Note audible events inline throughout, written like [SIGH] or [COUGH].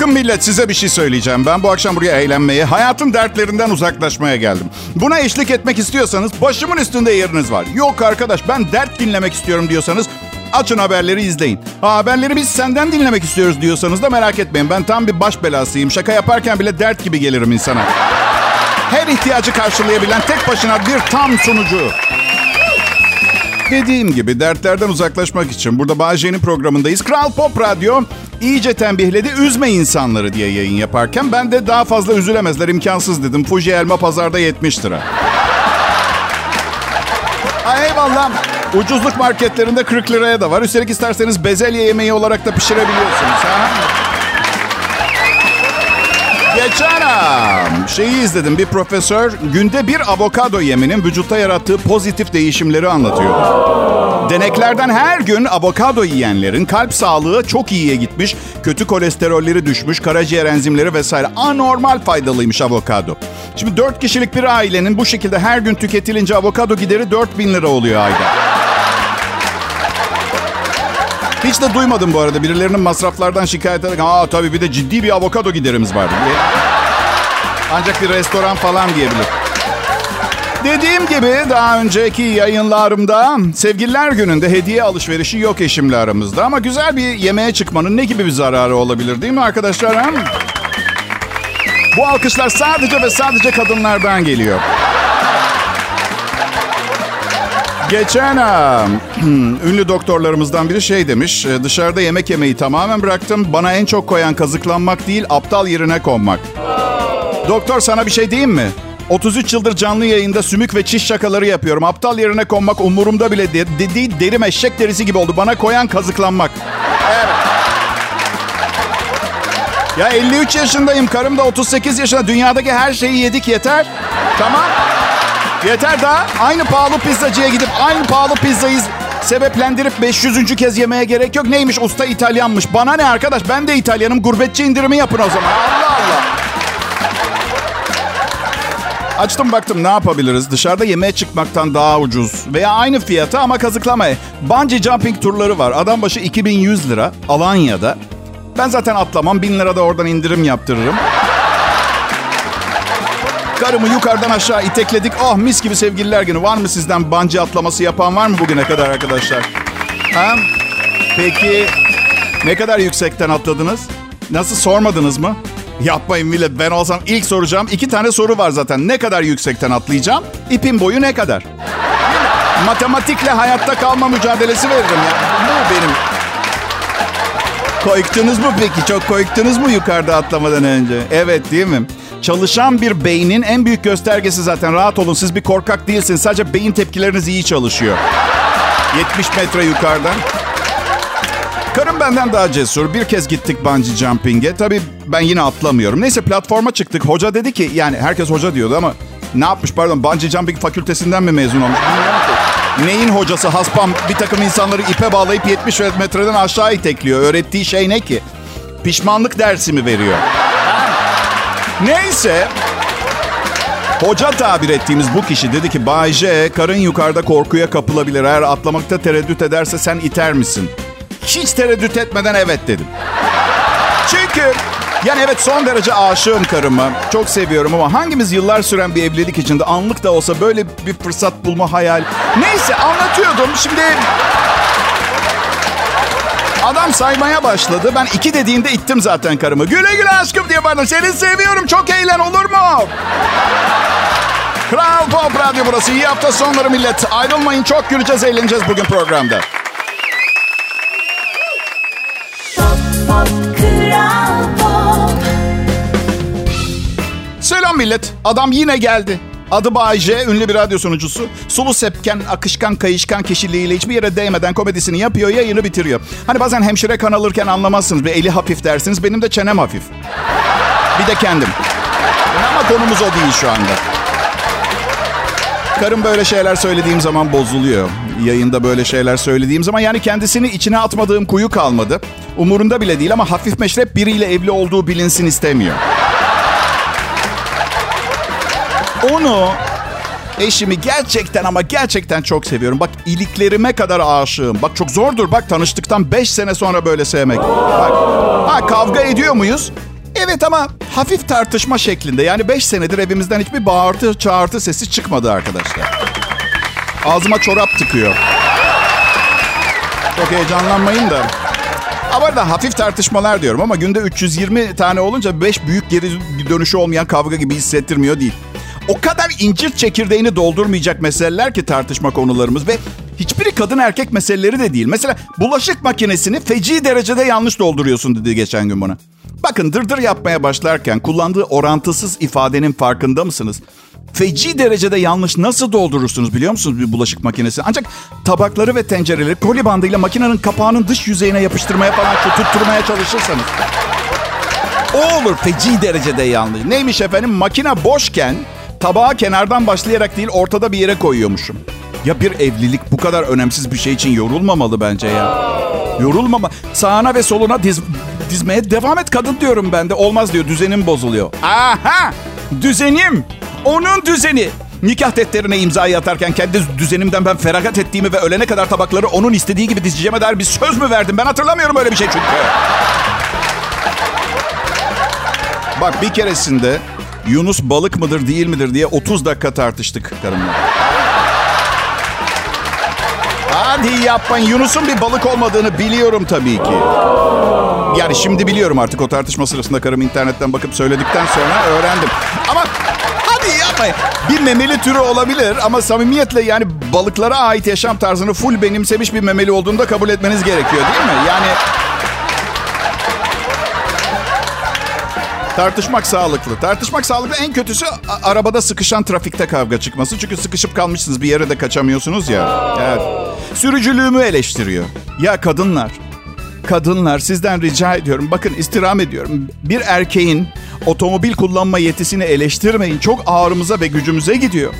Bakın millet size bir şey söyleyeceğim. Ben bu akşam buraya eğlenmeye, hayatın dertlerinden uzaklaşmaya geldim. Buna eşlik etmek istiyorsanız başımın üstünde yeriniz var. Yok arkadaş ben dert dinlemek istiyorum diyorsanız açın haberleri izleyin. Ha, haberleri biz senden dinlemek istiyoruz diyorsanız da merak etmeyin. Ben tam bir baş belasıyım. Şaka yaparken bile dert gibi gelirim insana. Her ihtiyacı karşılayabilen tek başına bir tam sunucu. Dediğim gibi dertlerden uzaklaşmak için burada Bağcay'ın programındayız. Kral Pop Radyo iyice tembihledi üzme insanları diye yayın yaparken ben de daha fazla üzülemezler imkansız dedim. Fuji elma pazarda 70 lira. Ay eyvallah. Ucuzluk marketlerinde 40 liraya da var. Üstelik isterseniz bezelye yemeği olarak da pişirebiliyorsunuz. Ha? Geçen am, şeyi izledim. Bir profesör günde bir avokado yeminin vücutta yarattığı pozitif değişimleri anlatıyor. Deneklerden her gün avokado yiyenlerin kalp sağlığı çok iyiye gitmiş, kötü kolesterolleri düşmüş, karaciğer enzimleri vesaire anormal faydalıymış avokado. Şimdi 4 kişilik bir ailenin bu şekilde her gün tüketilince avokado gideri 4000 lira oluyor ayda. Hiç de duymadım bu arada birilerinin masraflardan şikayet ederek aa tabii bir de ciddi bir avokado giderimiz var. Ancak bir restoran falan diyebilir. Dediğim gibi daha önceki yayınlarımda sevgililer gününde hediye alışverişi yok eşimle aramızda. Ama güzel bir yemeğe çıkmanın ne gibi bir zararı olabilir değil mi arkadaşlar? Bu alkışlar sadece ve sadece kadınlardan geliyor. Geçen [CLEARS THROAT] ünlü doktorlarımızdan biri şey demiş. "E, Dışarıda yemek yemeyi tamamen bıraktım. Bana en çok koyan kazıklanmak değil, aptal yerine konmak. Doktor sana bir şey diyeyim mi? 33 yıldır canlı yayında sümük ve çiş şakaları yapıyorum. Aptal yerine konmak umurumda bile değil. Dediği derim eşek derisi gibi oldu. Bana koyan kazıklanmak. Evet. Ya 53 yaşındayım. Karım da 38 yaşında. Dünyadaki her şeyi yedik yeter. Tamam. Yeter daha. Aynı pahalı pizzacıya gidip aynı pahalı pizzayı sebeplendirip 500. kez yemeye gerek yok. Neymiş usta İtalyanmış. Bana ne arkadaş ben de İtalyanım. Gurbetçi indirimi yapın o zaman. Allah Allah. Açtım baktım ne yapabiliriz? Dışarıda yemeğe çıkmaktan daha ucuz veya aynı fiyata ama kazıklamaya. Bungee jumping turları var. Adam başı 2100 lira Alanya'da. Ben zaten atlamam. 1000 lira da oradan indirim yaptırırım. Karımı yukarıdan aşağı itekledik. Oh mis gibi sevgililer günü. Var mı sizden bungee atlaması yapan var mı bugüne kadar arkadaşlar? Ha? Peki ne kadar yüksekten atladınız? Nasıl sormadınız mı? Yapmayın millet ben olsam ilk soracağım. iki tane soru var zaten. Ne kadar yüksekten atlayacağım? İpin boyu ne kadar? Matematikle hayatta kalma mücadelesi veririm ya. Bu benim. Koyktunuz mu peki? Çok koyktunuz mu yukarıda atlamadan önce? Evet değil mi? Çalışan bir beynin en büyük göstergesi zaten. Rahat olun siz bir korkak değilsiniz. Sadece beyin tepkileriniz iyi çalışıyor. 70 metre yukarıdan. Karım benden daha cesur. Bir kez gittik bungee jumping'e. Tabii ben yine atlamıyorum. Neyse platforma çıktık. Hoca dedi ki yani herkes hoca diyordu ama ne yapmış pardon bungee jumping fakültesinden mi mezun olmuş. Neyin hocası haspam bir takım insanları ipe bağlayıp 70 metreden aşağı itekliyor. Öğrettiği şey ne ki? Pişmanlık dersi mi veriyor? Neyse. Hoca tabir ettiğimiz bu kişi dedi ki Bay J, karın yukarıda korkuya kapılabilir. Eğer atlamakta tereddüt ederse sen iter misin? Hiç tereddüt etmeden evet dedim. Çünkü yani evet son derece aşığım karıma. Çok seviyorum ama hangimiz yıllar süren bir evlilik içinde anlık da olsa böyle bir fırsat bulma hayal. Neyse anlatıyordum. Şimdi Adam saymaya başladı. Ben iki dediğinde ittim zaten karımı. Güle güle aşkım diye bana seni seviyorum. Çok eğlen olur mu? Kral Pop Radyo burası. İyi hafta sonları millet. Ayrılmayın çok güleceğiz eğleneceğiz bugün programda. Selam millet. Adam yine geldi. Adı Bayce, ünlü bir radyo sunucusu. Sulu sepken, akışkan, kayışkan kişiliğiyle hiçbir yere değmeden komedisini yapıyor, yayını bitiriyor. Hani bazen hemşire kan alırken anlamazsınız. Bir eli hafif dersiniz. Benim de çenem hafif. Bir de kendim. Ama konumuz o değil şu anda. Karım böyle şeyler söylediğim zaman bozuluyor. Yayında böyle şeyler söylediğim zaman yani kendisini içine atmadığım kuyu kalmadı. Umurunda bile değil ama hafif meşrep biriyle evli olduğu bilinsin istemiyor. Onu eşimi gerçekten ama gerçekten çok seviyorum. Bak iliklerime kadar aşığım. Bak çok zordur. Bak tanıştıktan 5 sene sonra böyle sevmek. Bak ha, kavga ediyor muyuz? Evet ama hafif tartışma şeklinde. Yani 5 senedir evimizden hiçbir bağırtı çağırtı sesi çıkmadı arkadaşlar. Ağzıma çorap tıkıyor. Çok heyecanlanmayın da. Ama da hafif tartışmalar diyorum ama günde 320 tane olunca 5 büyük geri dönüşü olmayan kavga gibi hissettirmiyor değil. O kadar incir çekirdeğini doldurmayacak meseleler ki tartışma konularımız ve hiçbiri kadın erkek meseleleri de değil. Mesela bulaşık makinesini feci derecede yanlış dolduruyorsun dedi geçen gün bana. Bakın dırdır yapmaya başlarken kullandığı orantısız ifadenin farkında mısınız? Feci derecede yanlış nasıl doldurursunuz biliyor musunuz bir bulaşık makinesi? Ancak tabakları ve tencereleri koli bandıyla makinenin kapağının dış yüzeyine yapıştırmaya falan tutturmaya çalışırsanız. O olur feci derecede yanlış. Neymiş efendim makine boşken tabağı kenardan başlayarak değil ortada bir yere koyuyormuşum. Ya bir evlilik bu kadar önemsiz bir şey için yorulmamalı bence ya. Yorulmama. Sağına ve soluna diz, dizmeye devam et kadın diyorum ben de. Olmaz diyor düzenim bozuluyor. Aha düzenim. Onun düzeni. Nikah defterine imzayı atarken kendi düzenimden ben feragat ettiğimi ve ölene kadar tabakları onun istediği gibi dizeceğime dair bir söz mü verdim? Ben hatırlamıyorum öyle bir şey çünkü. Bak bir keresinde Yunus balık mıdır değil midir diye 30 dakika tartıştık karımla. Hadi yapmayın. Yunus'un bir balık olmadığını biliyorum tabii ki. Yani şimdi biliyorum artık o tartışma sırasında karım internetten bakıp söyledikten sonra öğrendim. Ama hadi yapmayın. Bir memeli türü olabilir ama samimiyetle yani balıklara ait yaşam tarzını full benimsemiş bir memeli olduğunu da kabul etmeniz gerekiyor değil mi? Yani Tartışmak sağlıklı. Tartışmak sağlıklı. En kötüsü arabada sıkışan trafikte kavga çıkması. Çünkü sıkışıp kalmışsınız bir yere de kaçamıyorsunuz ya. Evet. Sürücülüğümü eleştiriyor. Ya kadınlar, kadınlar sizden rica ediyorum. Bakın istirham ediyorum. Bir erkeğin otomobil kullanma yetisini eleştirmeyin. Çok ağrımıza ve gücümüze gidiyor.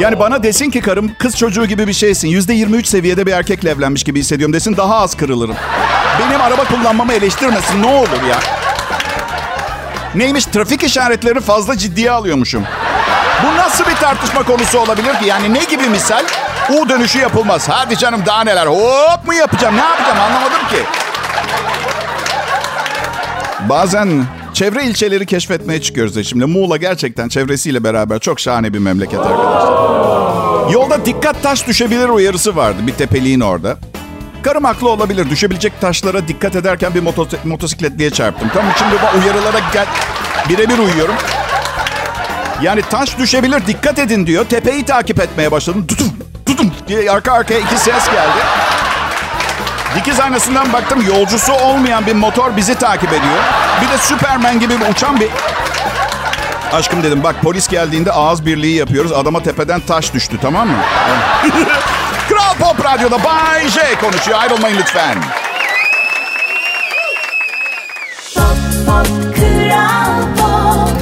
Yani bana desin ki karım kız çocuğu gibi bir şeysin. Yüzde 23 seviyede bir erkekle evlenmiş gibi hissediyorum desin. Daha az kırılırım. Benim araba kullanmamı eleştirmesin ne olur ya. Neymiş trafik işaretlerini fazla ciddiye alıyormuşum. Bu nasıl bir tartışma konusu olabilir ki? Yani ne gibi misal? U dönüşü yapılmaz. Hadi canım daha neler. Hop mu yapacağım? Ne yapacağım anlamadım ki. Bazen çevre ilçeleri keşfetmeye çıkıyoruz eşimle. Muğla gerçekten çevresiyle beraber çok şahane bir memleket arkadaşlar. Yolda dikkat taş düşebilir uyarısı vardı bir tepeliğin orada. Karım haklı olabilir. Düşebilecek taşlara dikkat ederken bir motos- motosikletliye çarptım. Tamam şimdi bu uyarılara gel birebir uyuyorum. Yani taş düşebilir dikkat edin diyor. Tepeyi takip etmeye başladım. Tutum tutum diye arka arkaya iki ses geldi. Dikiz aynasından baktım yolcusu olmayan bir motor bizi takip ediyor. Bir de Superman gibi uçan bir... Aşkım dedim bak polis geldiğinde ağız birliği yapıyoruz. Adama tepeden taş düştü tamam mı? [LAUGHS] Kral Pop Radyo'da Bay J konuşuyor. Ayrılmayın lütfen. Pop, pop, Kral Pop.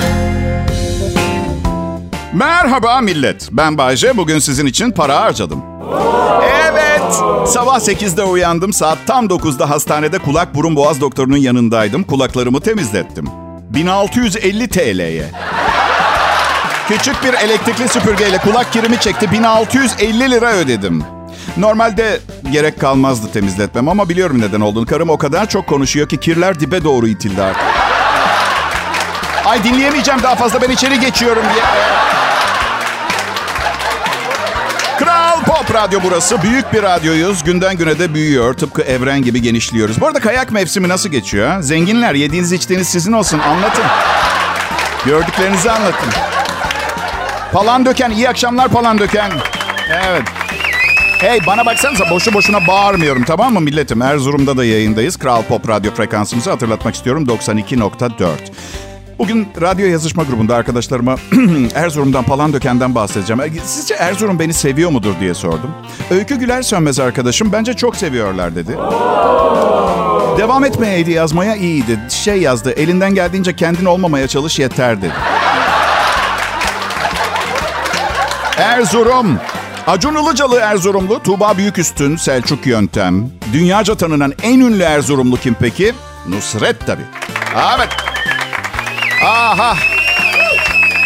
Merhaba millet. Ben Bayce. Bugün sizin için para harcadım. Evet. Sabah 8'de uyandım. Saat tam 9'da hastanede kulak burun boğaz doktorunun yanındaydım. Kulaklarımı temizlettim. 1650 TL'ye. Küçük bir elektrikli süpürgeyle kulak kirimi çekti. 1650 lira ödedim. Normalde gerek kalmazdı temizletmem ama biliyorum neden olduğunu. Karım o kadar çok konuşuyor ki kirler dibe doğru itildi artık. Ay dinleyemeyeceğim daha fazla ben içeri geçiyorum diye. Kral Pop Radyo burası. Büyük bir radyoyuz. Günden güne de büyüyor. Tıpkı evren gibi genişliyoruz. Bu arada kayak mevsimi nasıl geçiyor? Zenginler yediğiniz içtiğiniz sizin olsun. Anlatın. Gördüklerinizi anlatın. Palan döken. iyi akşamlar palan döken. Evet. Hey bana baksanıza boşu boşuna bağırmıyorum tamam mı milletim? Erzurum'da da yayındayız. Kral Pop Radyo frekansımızı hatırlatmak istiyorum 92.4. Bugün radyo yazışma grubunda arkadaşlarıma [CLEARS THROAT] Erzurum'dan Palandöken'den bahsedeceğim. E, Sizce Erzurum beni seviyor mudur diye sordum. Öykü Güler Sönmez arkadaşım bence çok seviyorlar dedi. Devam etmeyeydi yazmaya iyiydi. Şey yazdı elinden geldiğince kendin olmamaya çalış yeter dedi. Erzurum. Acun Ilıcalı Erzurumlu, Tuğba Büyüküstün, Selçuk Yöntem. Dünyaca tanınan en ünlü Erzurumlu kim peki? Nusret tabii. Evet. Aha.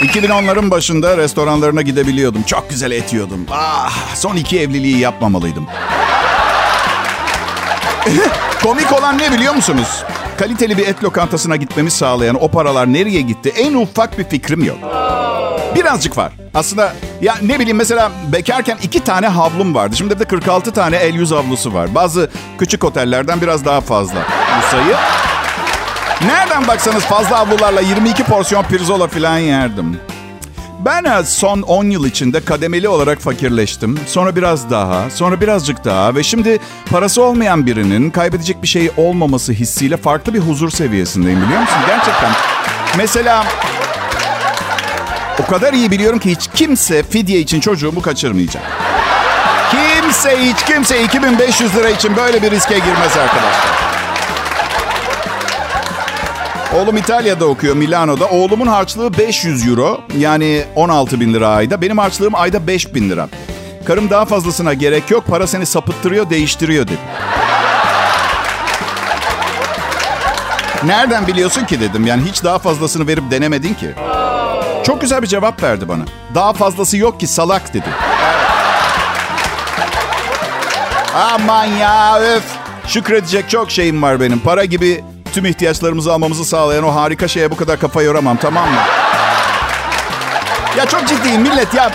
2010'ların başında restoranlarına gidebiliyordum. Çok güzel et yiyordum. Ah, son iki evliliği yapmamalıydım. [LAUGHS] Komik olan ne biliyor musunuz? kaliteli bir et lokantasına gitmemi sağlayan o paralar nereye gitti? En ufak bir fikrim yok. Birazcık var. Aslında ya ne bileyim mesela bekarken iki tane havlum vardı. Şimdi de 46 tane el yüz havlusu var. Bazı küçük otellerden biraz daha fazla bu sayı. Nereden baksanız fazla havlularla 22 porsiyon pirzola falan yerdim. Ben e, son 10 yıl içinde kademeli olarak fakirleştim. Sonra biraz daha, sonra birazcık daha ve şimdi parası olmayan birinin kaybedecek bir şey olmaması hissiyle farklı bir huzur seviyesindeyim biliyor musun? Gerçekten. Mesela o kadar iyi biliyorum ki hiç kimse fidye için çocuğumu kaçırmayacak. Kimse hiç kimse 2500 lira için böyle bir riske girmez arkadaşlar. Oğlum İtalya'da okuyor Milano'da. Oğlumun harçlığı 500 euro yani 16 bin lira ayda. Benim harçlığım ayda 5 bin lira. Karım daha fazlasına gerek yok para seni sapıttırıyor değiştiriyor dedi. Nereden biliyorsun ki dedim. Yani hiç daha fazlasını verip denemedin ki. Çok güzel bir cevap verdi bana. Daha fazlası yok ki salak dedi. Aman ya öf. Şükredecek çok şeyim var benim. Para gibi tüm ihtiyaçlarımızı almamızı sağlayan o harika şeye bu kadar kafa yoramam tamam mı? Ya çok ciddiyim millet ya.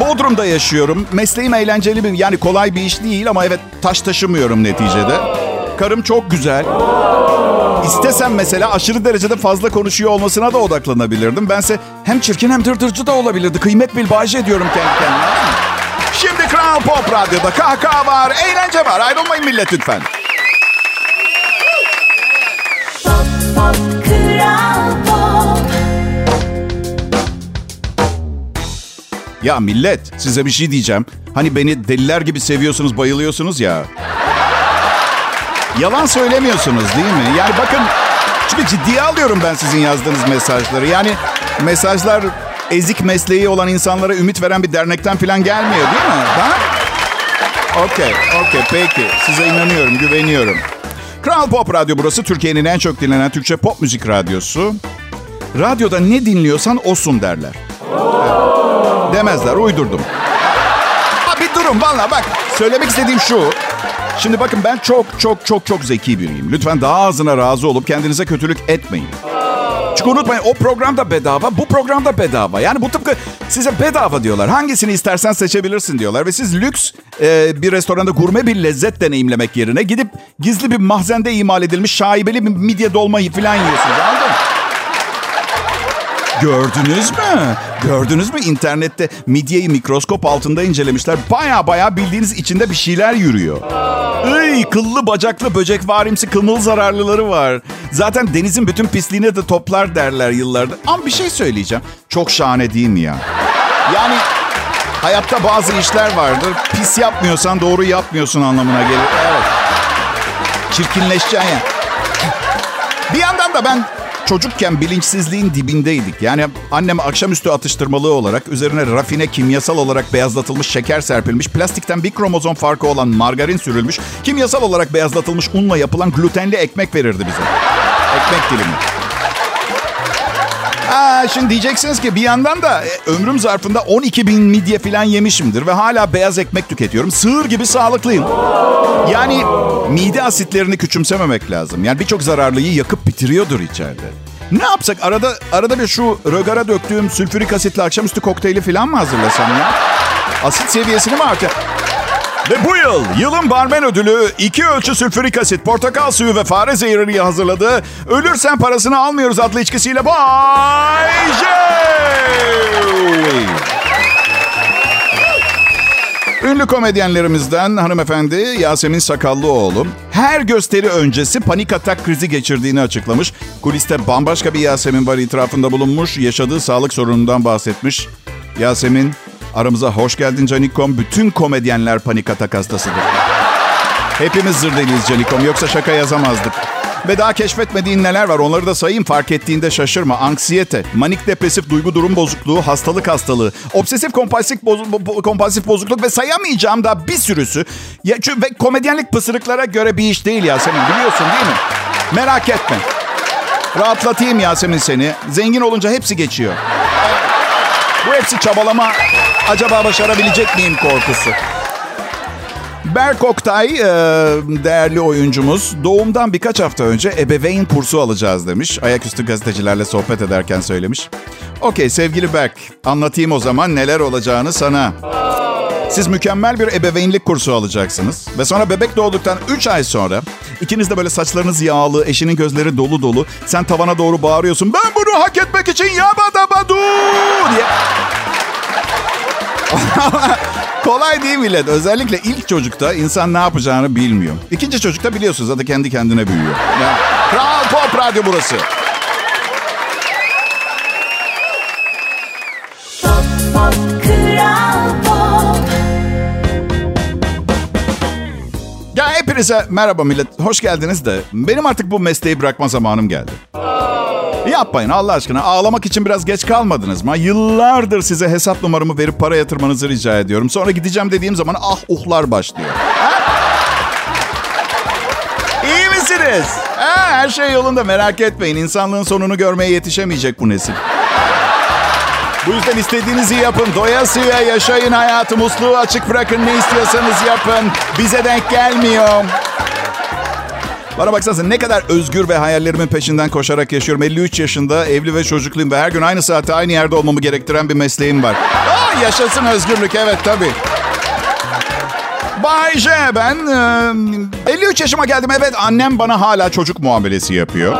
Bodrum'da yaşıyorum. Mesleğim eğlenceli bir yani kolay bir iş değil ama evet taş taşımıyorum neticede. Karım çok güzel. İstesem mesela aşırı derecede fazla konuşuyor olmasına da odaklanabilirdim. Bense hem çirkin hem dırdırcı da olabilirdi. Kıymet bil bahşiş ediyorum kendi kendime. Şimdi Kral Pop Radyo'da kahkaha var, eğlence var. Ayrılmayın millet lütfen. Pop pop kral pop Ya millet size bir şey diyeceğim. Hani beni deliler gibi seviyorsunuz, bayılıyorsunuz ya. Yalan söylemiyorsunuz değil mi? Yani bakın çünkü ciddiye alıyorum ben sizin yazdığınız mesajları. Yani mesajlar ezik mesleği olan insanlara ümit veren bir dernekten falan gelmiyor değil mi? Ha? Okey, okey peki. Size inanıyorum, güveniyorum. Kral Pop Radyo burası. Türkiye'nin en çok dinlenen Türkçe pop müzik radyosu. Radyoda ne dinliyorsan osun derler. Demezler, uydurdum. Ha, bir durun valla bak. Söylemek istediğim şu. Şimdi bakın ben çok çok çok çok zeki biriyim. Lütfen daha ağzına razı olup kendinize kötülük etmeyin. Çünkü unutmayın o program da bedava, bu program da bedava. Yani bu tıpkı size bedava diyorlar. Hangisini istersen seçebilirsin diyorlar. Ve siz lüks e, bir restoranda gurme bir lezzet deneyimlemek yerine gidip gizli bir mahzende imal edilmiş şaibeli bir midye dolmayı falan yiyorsunuz. Gördünüz mü? Gördünüz mü internette midyeyi mikroskop altında incelemişler. Baya baya bildiğiniz içinde bir şeyler yürüyor. Iy, kıllı bacaklı böcek varimsi kılmıl zararlıları var. Zaten denizin bütün pisliğini de toplar derler yıllardır. Ama bir şey söyleyeceğim. Çok şahane değil mi ya? Yani hayatta bazı işler vardır. Pis yapmıyorsan doğru yapmıyorsun anlamına gelir. Evet. Çirkinleşeceksin ya. Bir yandan da ben çocukken bilinçsizliğin dibindeydik. Yani annem akşamüstü atıştırmalığı olarak üzerine rafine kimyasal olarak beyazlatılmış şeker serpilmiş, plastikten bir kromozom farkı olan margarin sürülmüş, kimyasal olarak beyazlatılmış unla yapılan glutenli ekmek verirdi bize. Ekmek dilimi. Aa, şimdi diyeceksiniz ki bir yandan da e, ömrüm zarfında 12 bin midye falan yemişimdir ve hala beyaz ekmek tüketiyorum. Sığır gibi sağlıklıyım. Yani mide asitlerini küçümsememek lazım. Yani birçok zararlıyı yakıp bitiriyordur içeride. Ne yapsak? Arada arada bir şu rögara döktüğüm sülfürik asitli akşamüstü kokteyli falan mı hazırlasam ya? Asit seviyesini mi artır? Ve bu yıl yılın barmen ödülü iki ölçü sülfürik asit, portakal suyu ve fare zehriyle hazırladığı Ölürsen Parasını Almıyoruz adlı içkisiyle Bay J. Ünlü komedyenlerimizden hanımefendi Yasemin Sakallıoğlu her gösteri öncesi panik atak krizi geçirdiğini açıklamış. Kuliste bambaşka bir Yasemin var itirafında bulunmuş. Yaşadığı sağlık sorunundan bahsetmiş. Yasemin aramıza hoş geldin Canikom. Bütün komedyenler panik atak hastasıdır. Hepimiz zırdeliyiz Canikom yoksa şaka yazamazdık. Ve daha keşfetmediğin neler var onları da sayayım fark ettiğinde şaşırma. Anksiyete, manik depresif duygu durum bozukluğu, hastalık hastalığı, obsesif kompulsif, bozu- bo- kompulsif bozukluk ve sayamayacağım da bir sürüsü. Ya, çünkü- ve komedyenlik pısırıklara göre bir iş değil Yasemin biliyorsun değil mi? Merak etme. Rahatlatayım Yasemin seni. Zengin olunca hepsi geçiyor. Bu hepsi çabalama. Acaba başarabilecek miyim korkusu. Berk Oktay, e, değerli oyuncumuz, doğumdan birkaç hafta önce ebeveyn kursu alacağız demiş. Ayaküstü gazetecilerle sohbet ederken söylemiş. Okey sevgili Berk, anlatayım o zaman neler olacağını sana. Siz mükemmel bir ebeveynlik kursu alacaksınız. Ve sonra bebek doğduktan 3 ay sonra ikiniz de böyle saçlarınız yağlı, eşinin gözleri dolu dolu. Sen tavana doğru bağırıyorsun. Ben bunu hak etmek için yabadabadu diye. [LAUGHS] Kolay değil millet. Özellikle ilk çocukta insan ne yapacağını bilmiyor. İkinci çocukta biliyorsunuz zaten kendi kendine büyüyor. Yani, Kral Pop Radyo burası. Pop Pop Kral Pop Ya hepinize merhaba millet. Hoş geldiniz de benim artık bu mesleği bırakma zamanım geldi. Yapmayın Allah aşkına. Ağlamak için biraz geç kalmadınız mı? Yıllardır size hesap numaramı verip para yatırmanızı rica ediyorum. Sonra gideceğim dediğim zaman ah uhlar başlıyor. İyi misiniz? Ha, her şey yolunda merak etmeyin. İnsanlığın sonunu görmeye yetişemeyecek bu nesil. Bu yüzden istediğinizi yapın. Doyasıya yaşayın hayatı. Musluğu açık bırakın. Ne istiyorsanız yapın. Bize denk gelmiyor. Bana baksanıza ne kadar özgür ve hayallerimin peşinden koşarak yaşıyorum. 53 yaşında evli ve çocukluyum ve her gün aynı saatte aynı yerde olmamı gerektiren bir mesleğim var. Aa, yaşasın özgürlük evet tabii. Bay J ben. e, 53 yaşıma geldim. Evet annem bana hala çocuk muamelesi yapıyor.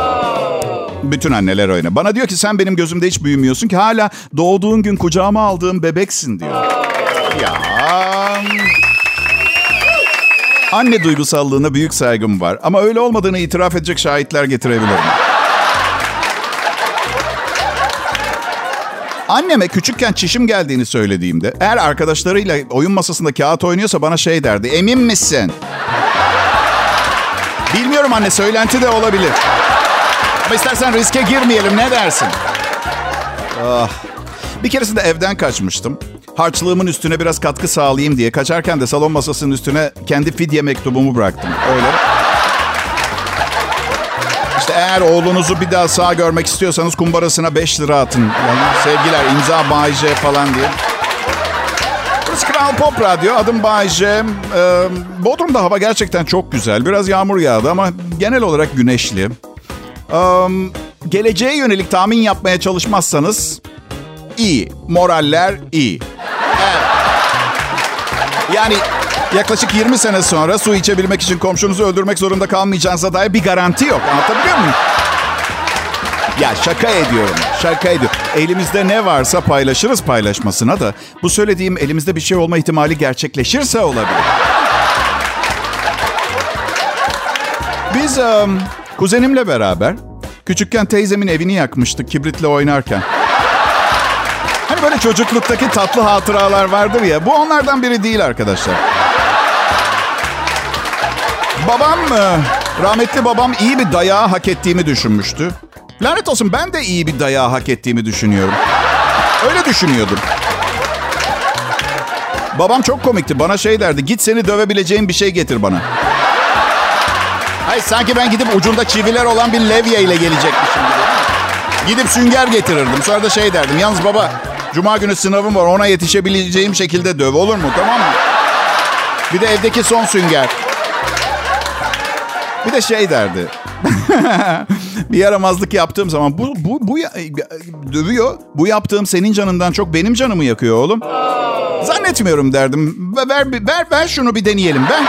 Bütün anneler öyle. Bana diyor ki sen benim gözümde hiç büyümüyorsun ki hala doğduğun gün kucağıma aldığım bebeksin diyor. Ya. Anne duygusallığına büyük saygım var. Ama öyle olmadığını itiraf edecek şahitler getirebilirim. Anneme küçükken çişim geldiğini söylediğimde eğer arkadaşlarıyla oyun masasında kağıt oynuyorsa bana şey derdi. Emin misin? Bilmiyorum anne söylenti de olabilir. Ama istersen riske girmeyelim ne dersin? Ah. Bir keresinde evden kaçmıştım. Harçlığımın üstüne biraz katkı sağlayayım diye. Kaçarken de salon masasının üstüne kendi fidye mektubumu bıraktım. Öyle. İşte eğer oğlunuzu bir daha sağ görmek istiyorsanız kumbarasına 5 lira atın. Yani sevgiler imza Bay J falan diye. Burası Kral Pop Radyo. Adım Bay J. Ee, Bodrum'da hava gerçekten çok güzel. Biraz yağmur yağdı ama genel olarak güneşli. Ee, geleceğe yönelik tahmin yapmaya çalışmazsanız iyi. Moraller iyi. Yani yaklaşık 20 sene sonra su içebilmek için komşunuzu öldürmek zorunda kalmayacağınıza dair bir garanti yok. Anlatabiliyor muyum? Ya şaka ediyorum. Şaka ediyorum. Elimizde ne varsa paylaşırız paylaşmasına da. Bu söylediğim elimizde bir şey olma ihtimali gerçekleşirse olabilir. Biz em, kuzenimle beraber küçükken teyzemin evini yakmıştık kibritle oynarken. Böyle çocukluktaki tatlı hatıralar vardır ya. Bu onlardan biri değil arkadaşlar. Babam, e, rahmetli babam iyi bir dayağı hak ettiğimi düşünmüştü. Lanet olsun ben de iyi bir dayağı hak ettiğimi düşünüyorum. Öyle düşünüyordum. Babam çok komikti. Bana şey derdi. Git seni dövebileceğim bir şey getir bana. Hayır sanki ben gidip ucunda çiviler olan bir levye ile gelecekmişim. Gidip sünger getirirdim. Sonra da şey derdim. Yalnız baba cuma günü sınavım var. Ona yetişebileceğim şekilde döv olur mu? Tamam mı? Bir de evdeki son sünger. Bir de şey derdi. [LAUGHS] bir yaramazlık yaptığım zaman bu bu bu dövüyor. Bu yaptığım senin canından çok benim canımı yakıyor oğlum. Zannetmiyorum derdim. Ver ver, ver şunu bir deneyelim. Ben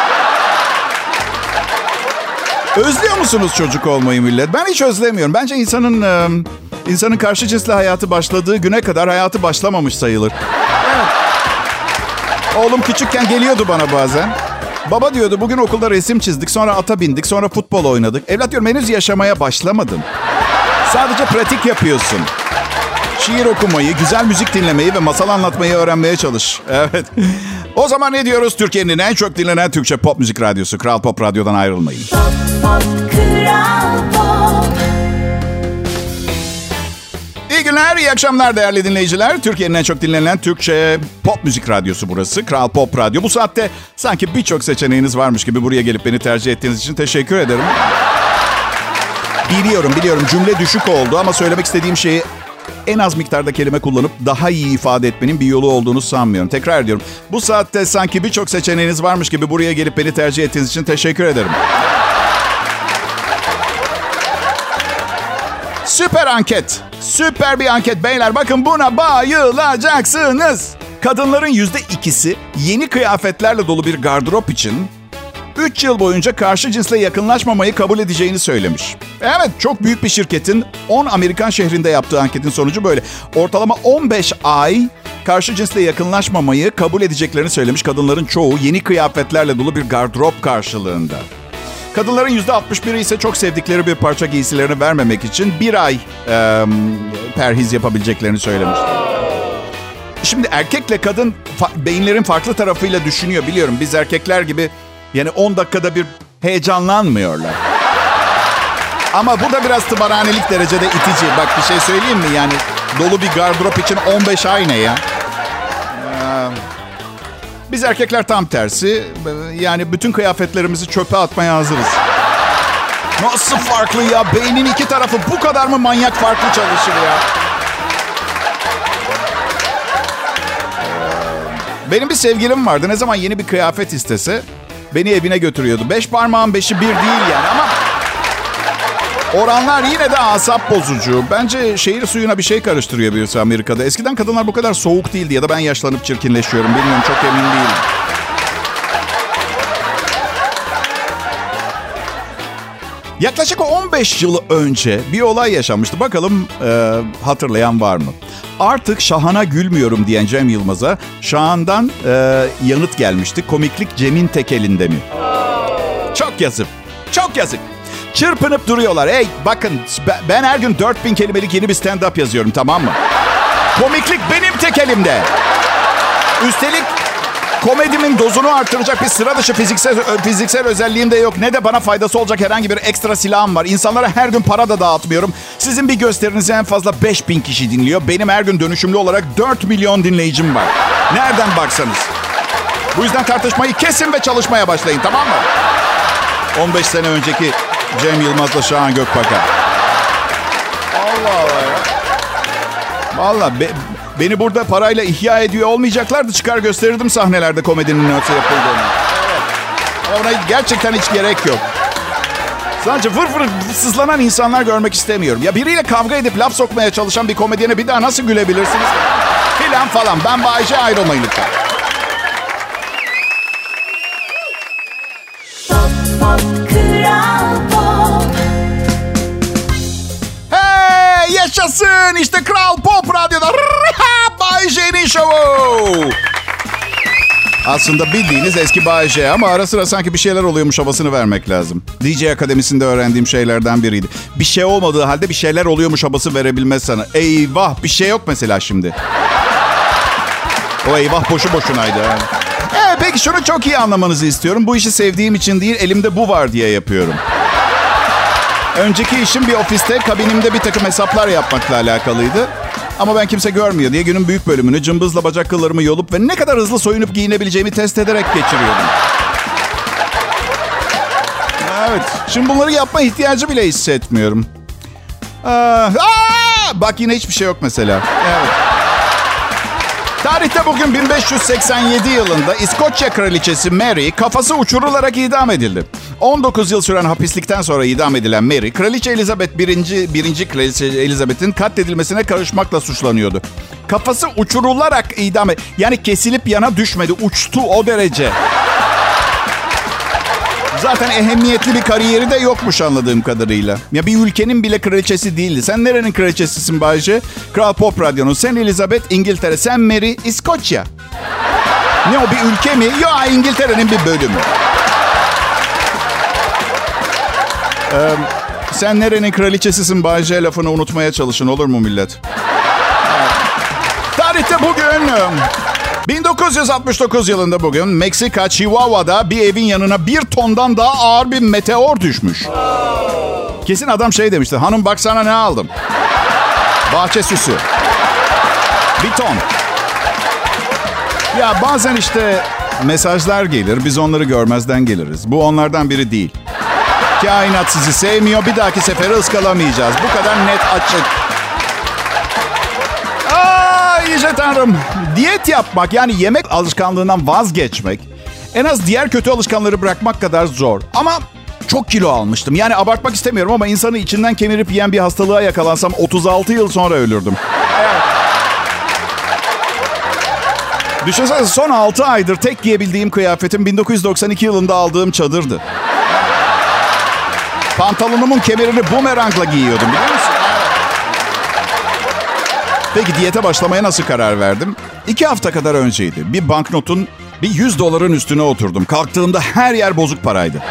Özlüyor musunuz çocuk olmayı millet? Ben hiç özlemiyorum. Bence insanın e, insanın karşı cinsle hayatı başladığı güne kadar hayatı başlamamış sayılır. Evet. Oğlum küçükken geliyordu bana bazen. Baba diyordu bugün okulda resim çizdik, sonra ata bindik, sonra futbol oynadık. Evlat diyorum henüz yaşamaya başlamadın. Sadece pratik yapıyorsun. Şiir okumayı, güzel müzik dinlemeyi ve masal anlatmayı öğrenmeye çalış. Evet. O zaman ne diyoruz? Türkiye'nin en çok dinlenen Türkçe pop müzik radyosu. Kral Pop Radyo'dan ayrılmayın. Pop İyi günler, iyi akşamlar değerli dinleyiciler. Türkiye'nin en çok dinlenen Türkçe pop müzik radyosu burası. Kral Pop Radyo. Bu saatte sanki birçok seçeneğiniz varmış gibi buraya gelip beni tercih ettiğiniz için teşekkür ederim. Biliyorum, biliyorum cümle düşük oldu ama söylemek istediğim şeyi en az miktarda kelime kullanıp daha iyi ifade etmenin bir yolu olduğunu sanmıyorum. Tekrar ediyorum. Bu saatte sanki birçok seçeneğiniz varmış gibi buraya gelip beni tercih ettiğiniz için teşekkür ederim. Süper anket. Süper bir anket beyler. Bakın buna bayılacaksınız. Kadınların yüzde ikisi yeni kıyafetlerle dolu bir gardırop için 3 yıl boyunca karşı cinsle yakınlaşmamayı kabul edeceğini söylemiş. Evet çok büyük bir şirketin 10 Amerikan şehrinde yaptığı anketin sonucu böyle. Ortalama 15 ay karşı cinsle yakınlaşmamayı kabul edeceklerini söylemiş kadınların çoğu yeni kıyafetlerle dolu bir gardırop karşılığında. Kadınların %61'i ise çok sevdikleri bir parça giysilerini vermemek için bir ay e, perhiz yapabileceklerini söylemiş. Şimdi erkekle kadın fa- beyinlerin farklı tarafıyla düşünüyor biliyorum. Biz erkekler gibi yani 10 dakikada bir heyecanlanmıyorlar. Ama bu da biraz tımarhanelik derecede itici. Bak bir şey söyleyeyim mi? Yani dolu bir gardırop için 15 ay ne ya? Biz erkekler tam tersi. Yani bütün kıyafetlerimizi çöpe atmaya hazırız. Nasıl farklı ya? Beynin iki tarafı bu kadar mı manyak farklı çalışır ya? Benim bir sevgilim vardı. Ne zaman yeni bir kıyafet istese beni evine götürüyordu. Beş parmağın beşi bir değil yani ama oranlar yine de asap bozucu. Bence şehir suyuna bir şey karıştırıyor birisi Amerika'da. Eskiden kadınlar bu kadar soğuk değildi ya da ben yaşlanıp çirkinleşiyorum. Bilmiyorum çok emin değilim. Yaklaşık 15 yıl önce bir olay yaşanmıştı. Bakalım e, hatırlayan var mı? Artık Şahan'a gülmüyorum diyen Cem Yılmaz'a Şahan'dan e, yanıt gelmişti. Komiklik Cem'in tek elinde mi? Çok yazık. Çok yazık. Çırpınıp duruyorlar. Hey bakın ben- her gün 4000 kelimelik yeni bir stand-up yazıyorum tamam mı? Komiklik benim tek elimde. Üstelik komedimin dozunu artıracak bir sıra dışı fiziksel fiziksel özelliğim de yok. Ne de bana faydası olacak herhangi bir ekstra silahım var. İnsanlara her gün para da dağıtmıyorum. Sizin bir gösterinizi en fazla 5000 kişi dinliyor. Benim her gün dönüşümlü olarak 4 milyon dinleyicim var. Nereden baksanız. Bu yüzden tartışmayı kesin ve çalışmaya başlayın tamam mı? 15 sene önceki Cem Yılmaz'la Şahan Gökbakan. Allah Allah ya. Valla be- beni burada parayla ihya ediyor olmayacaklardı. Çıkar gösterirdim sahnelerde komedinin nasıl yapıldığını. Ama Ona gerçekten hiç gerek yok. Sadece vır vır sızlanan insanlar görmek istemiyorum. Ya biriyle kavga edip laf sokmaya çalışan bir komedyene bir daha nasıl gülebilirsiniz? Filan falan. Ben Bayece ayrılmayın lütfen. Yaşasın işte Kral Pop Radyo'da [LAUGHS] Bay J'nin şovu. Aslında bildiğiniz eski Bay J ama ara sıra sanki bir şeyler oluyormuş havasını vermek lazım. DJ Akademisi'nde öğrendiğim şeylerden biriydi. Bir şey olmadığı halde bir şeyler oluyormuş havası verebilmez sana. Eyvah bir şey yok mesela şimdi. O eyvah boşu boşunaydı. Ee, peki şunu çok iyi anlamanızı istiyorum. Bu işi sevdiğim için değil elimde bu var diye yapıyorum. Önceki işim bir ofiste kabinimde bir takım hesaplar yapmakla alakalıydı. Ama ben kimse görmüyor diye günün büyük bölümünü cımbızla bacak kıllarımı yolup ve ne kadar hızlı soyunup giyinebileceğimi test ederek geçiriyordum. Evet. Şimdi bunları yapma ihtiyacı bile hissetmiyorum. Aa, aa! bak yine hiçbir şey yok mesela. Evet. Tarihte bugün 1587 yılında İskoçya kraliçesi Mary kafası uçurularak idam edildi. 19 yıl süren hapislikten sonra idam edilen Mary, Kraliçe Elizabeth 1. 1. Kraliçe Elizabeth'in katledilmesine karışmakla suçlanıyordu. Kafası uçurularak idam edildi. Yani kesilip yana düşmedi, uçtu o derece. Zaten ehemmiyetli bir kariyeri de yokmuş anladığım kadarıyla. Ya bir ülkenin bile kraliçesi değildi. Sen nerenin kraliçesisin Bayce? Kral Pop Radyo'nun. Sen Elizabeth İngiltere. Sen Mary İskoçya. Ne o bir ülke mi? Yok İngiltere'nin bir bölümü. Ee, sen nerenin kraliçesisin Bayce lafını unutmaya çalışın olur mu millet? Tarihte bugün 1969 yılında bugün Meksika Chihuahua'da bir evin yanına bir tondan daha ağır bir meteor düşmüş. Kesin adam şey demişti. Hanım baksana ne aldım. Bahçe süsü. Bir ton. Ya bazen işte mesajlar gelir. Biz onları görmezden geliriz. Bu onlardan biri değil. Kainat sizi sevmiyor. Bir dahaki sefere ıskalamayacağız. Bu kadar net açık. Ay Yüce Tanrım. Diyet yapmak yani yemek alışkanlığından vazgeçmek en az diğer kötü alışkanları bırakmak kadar zor. Ama çok kilo almıştım. Yani abartmak istemiyorum ama insanı içinden kemirip yiyen bir hastalığa yakalansam 36 yıl sonra ölürdüm. Evet. Düşünsene son 6 aydır tek giyebildiğim kıyafetim 1992 yılında aldığım çadırdı. Pantolonumun kemerini bumerangla giyiyordum biliyor musun? Peki diyete başlamaya nasıl karar verdim? İki hafta kadar önceydi. Bir banknotun bir 100 doların üstüne oturdum. Kalktığımda her yer bozuk paraydı.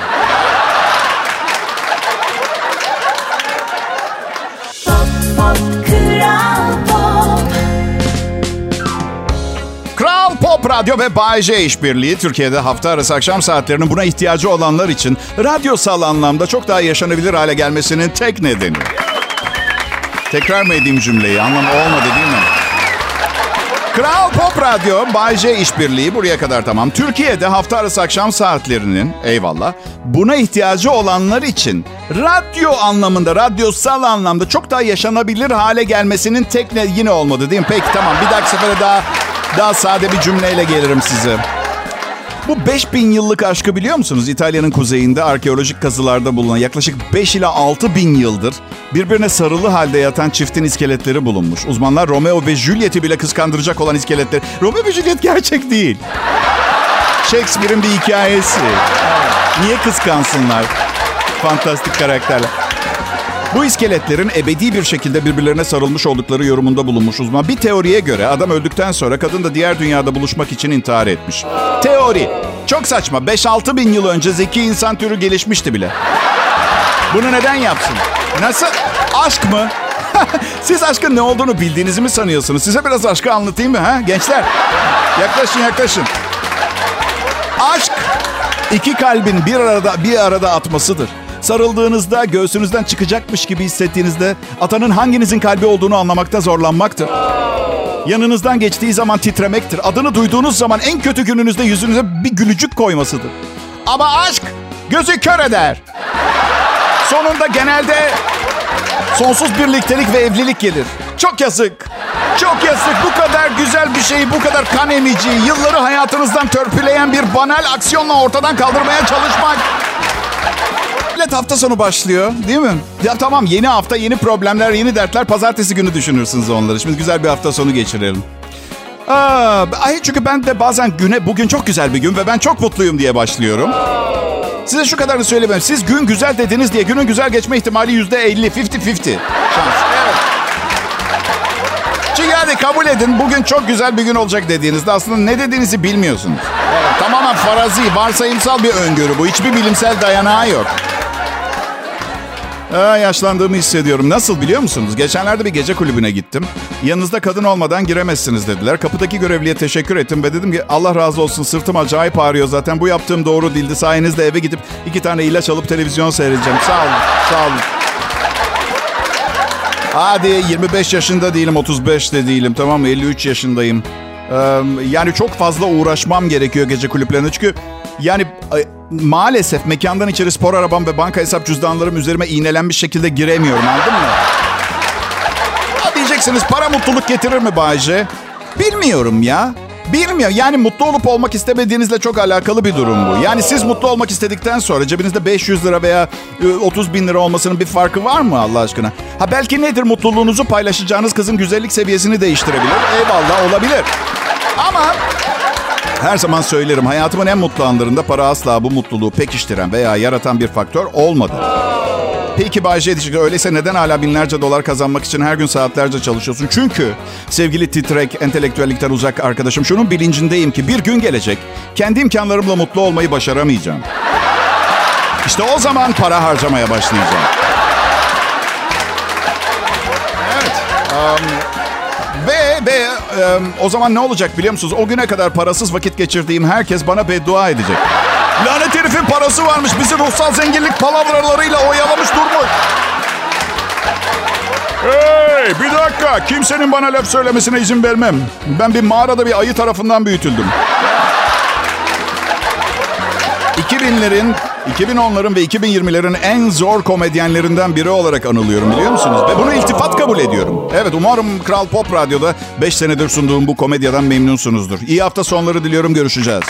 Radyo ve Bay işbirliği Türkiye'de hafta arası akşam saatlerinin buna ihtiyacı olanlar için radyosal anlamda çok daha yaşanabilir hale gelmesinin tek nedeni. Tekrar mı edeyim cümleyi? Anlam olmadı değil mi? Kral Pop Radyo, Bay J işbirliği buraya kadar tamam. Türkiye'de hafta arası akşam saatlerinin, eyvallah, buna ihtiyacı olanlar için radyo anlamında, radyosal anlamda çok daha yaşanabilir hale gelmesinin tek ne yine olmadı değil mi? Peki tamam bir dahaki sefere daha daha sade bir cümleyle gelirim size. Bu 5000 yıllık aşkı biliyor musunuz? İtalya'nın kuzeyinde arkeolojik kazılarda bulunan yaklaşık 5 ila 6 bin yıldır birbirine sarılı halde yatan çiftin iskeletleri bulunmuş. Uzmanlar Romeo ve Juliet'i bile kıskandıracak olan iskeletler. Romeo ve Juliet gerçek değil. Shakespeare'in bir hikayesi. Niye kıskansınlar? Fantastik karakterler. Bu iskeletlerin ebedi bir şekilde birbirlerine sarılmış oldukları yorumunda bulunmuş uzman. Bir teoriye göre adam öldükten sonra kadın da diğer dünyada buluşmak için intihar etmiş. Teori. Çok saçma. 5-6 bin yıl önce zeki insan türü gelişmişti bile. Bunu neden yapsın? Nasıl? Aşk mı? [LAUGHS] Siz aşkın ne olduğunu bildiğinizi mi sanıyorsunuz? Size biraz aşkı anlatayım mı? Ha? Gençler, yaklaşın yaklaşın. Aşk iki kalbin bir arada bir arada atmasıdır. Sarıldığınızda göğsünüzden çıkacakmış gibi hissettiğinizde atanın hanginizin kalbi olduğunu anlamakta zorlanmaktır. Yanınızdan geçtiği zaman titremektir. Adını duyduğunuz zaman en kötü gününüzde yüzünüze bir gülücük koymasıdır. Ama aşk gözü kör eder. Sonunda genelde sonsuz birliktelik ve evlilik gelir. Çok yazık. Çok yazık. Bu kadar güzel bir şeyi, bu kadar kan emici, yılları hayatınızdan törpüleyen bir banal aksiyonla ortadan kaldırmaya çalışmak. Millet hafta sonu başlıyor değil mi? Ya tamam yeni hafta, yeni problemler, yeni dertler. Pazartesi günü düşünürsünüz onları. Şimdi güzel bir hafta sonu geçirelim. Aa, çünkü ben de bazen güne bugün çok güzel bir gün ve ben çok mutluyum diye başlıyorum. Size şu kadarını söylemem. Siz gün güzel dediniz diye günün güzel geçme ihtimali yüzde elli, fifty fifty şans. Çünkü hadi kabul edin bugün çok güzel bir gün olacak dediğinizde aslında ne dediğinizi bilmiyorsunuz. Evet, tamamen farazi, varsayımsal bir öngörü bu. Hiçbir bilimsel dayanağı yok. Aa, yaşlandığımı hissediyorum. Nasıl biliyor musunuz? Geçenlerde bir gece kulübüne gittim. Yanınızda kadın olmadan giremezsiniz dediler. Kapıdaki görevliye teşekkür ettim ve dedim ki Allah razı olsun sırtım acayip ağrıyor zaten. Bu yaptığım doğru değildi. Sayenizde eve gidip iki tane ilaç alıp televizyon seyredeceğim. Sağ olun, sağ olun. Hadi 25 yaşında değilim, 35 de değilim tamam mı? 53 yaşındayım. Ee, yani çok fazla uğraşmam gerekiyor gece kulüplerinde. Çünkü yani e, maalesef mekandan içeri spor arabam ve banka hesap cüzdanlarım üzerime iğnelenmiş şekilde giremiyorum anladın mı? Ha diyeceksiniz para mutluluk getirir mi Bayce? Bilmiyorum ya. Bilmiyor. Yani mutlu olup olmak istemediğinizle çok alakalı bir durum bu. Yani siz mutlu olmak istedikten sonra cebinizde 500 lira veya e, 30 bin lira olmasının bir farkı var mı Allah aşkına? Ha belki nedir mutluluğunuzu paylaşacağınız kızın güzellik seviyesini değiştirebilir. Eyvallah olabilir. Ama her zaman söylerim hayatımın en mutlu anlarında para asla bu mutluluğu pekiştiren veya yaratan bir faktör olmadı. Peki Bayce diyecek öyleyse neden hala binlerce dolar kazanmak için her gün saatlerce çalışıyorsun? Çünkü sevgili titrek, entelektüellikten uzak arkadaşım şunun bilincindeyim ki bir gün gelecek kendi imkanlarımla mutlu olmayı başaramayacağım. İşte o zaman para harcamaya başlayacağım. Evet. um, ve um, o zaman ne olacak biliyor musunuz? O güne kadar parasız vakit geçirdiğim herkes bana beddua edecek. Lanet herifin parası varmış. Bizi ruhsal zenginlik palavralarıyla oyalamış durmuş. Hey bir dakika. Kimsenin bana laf söylemesine izin vermem. Ben bir mağarada bir ayı tarafından büyütüldüm. 2000'lerin 2010'ların ve 2020'lerin en zor komedyenlerinden biri olarak anılıyorum biliyor musunuz? Ve bunu iltifat kabul ediyorum. Evet umarım Kral Pop Radyo'da 5 senedir sunduğum bu komedyadan memnunsunuzdur. İyi hafta sonları diliyorum görüşeceğiz.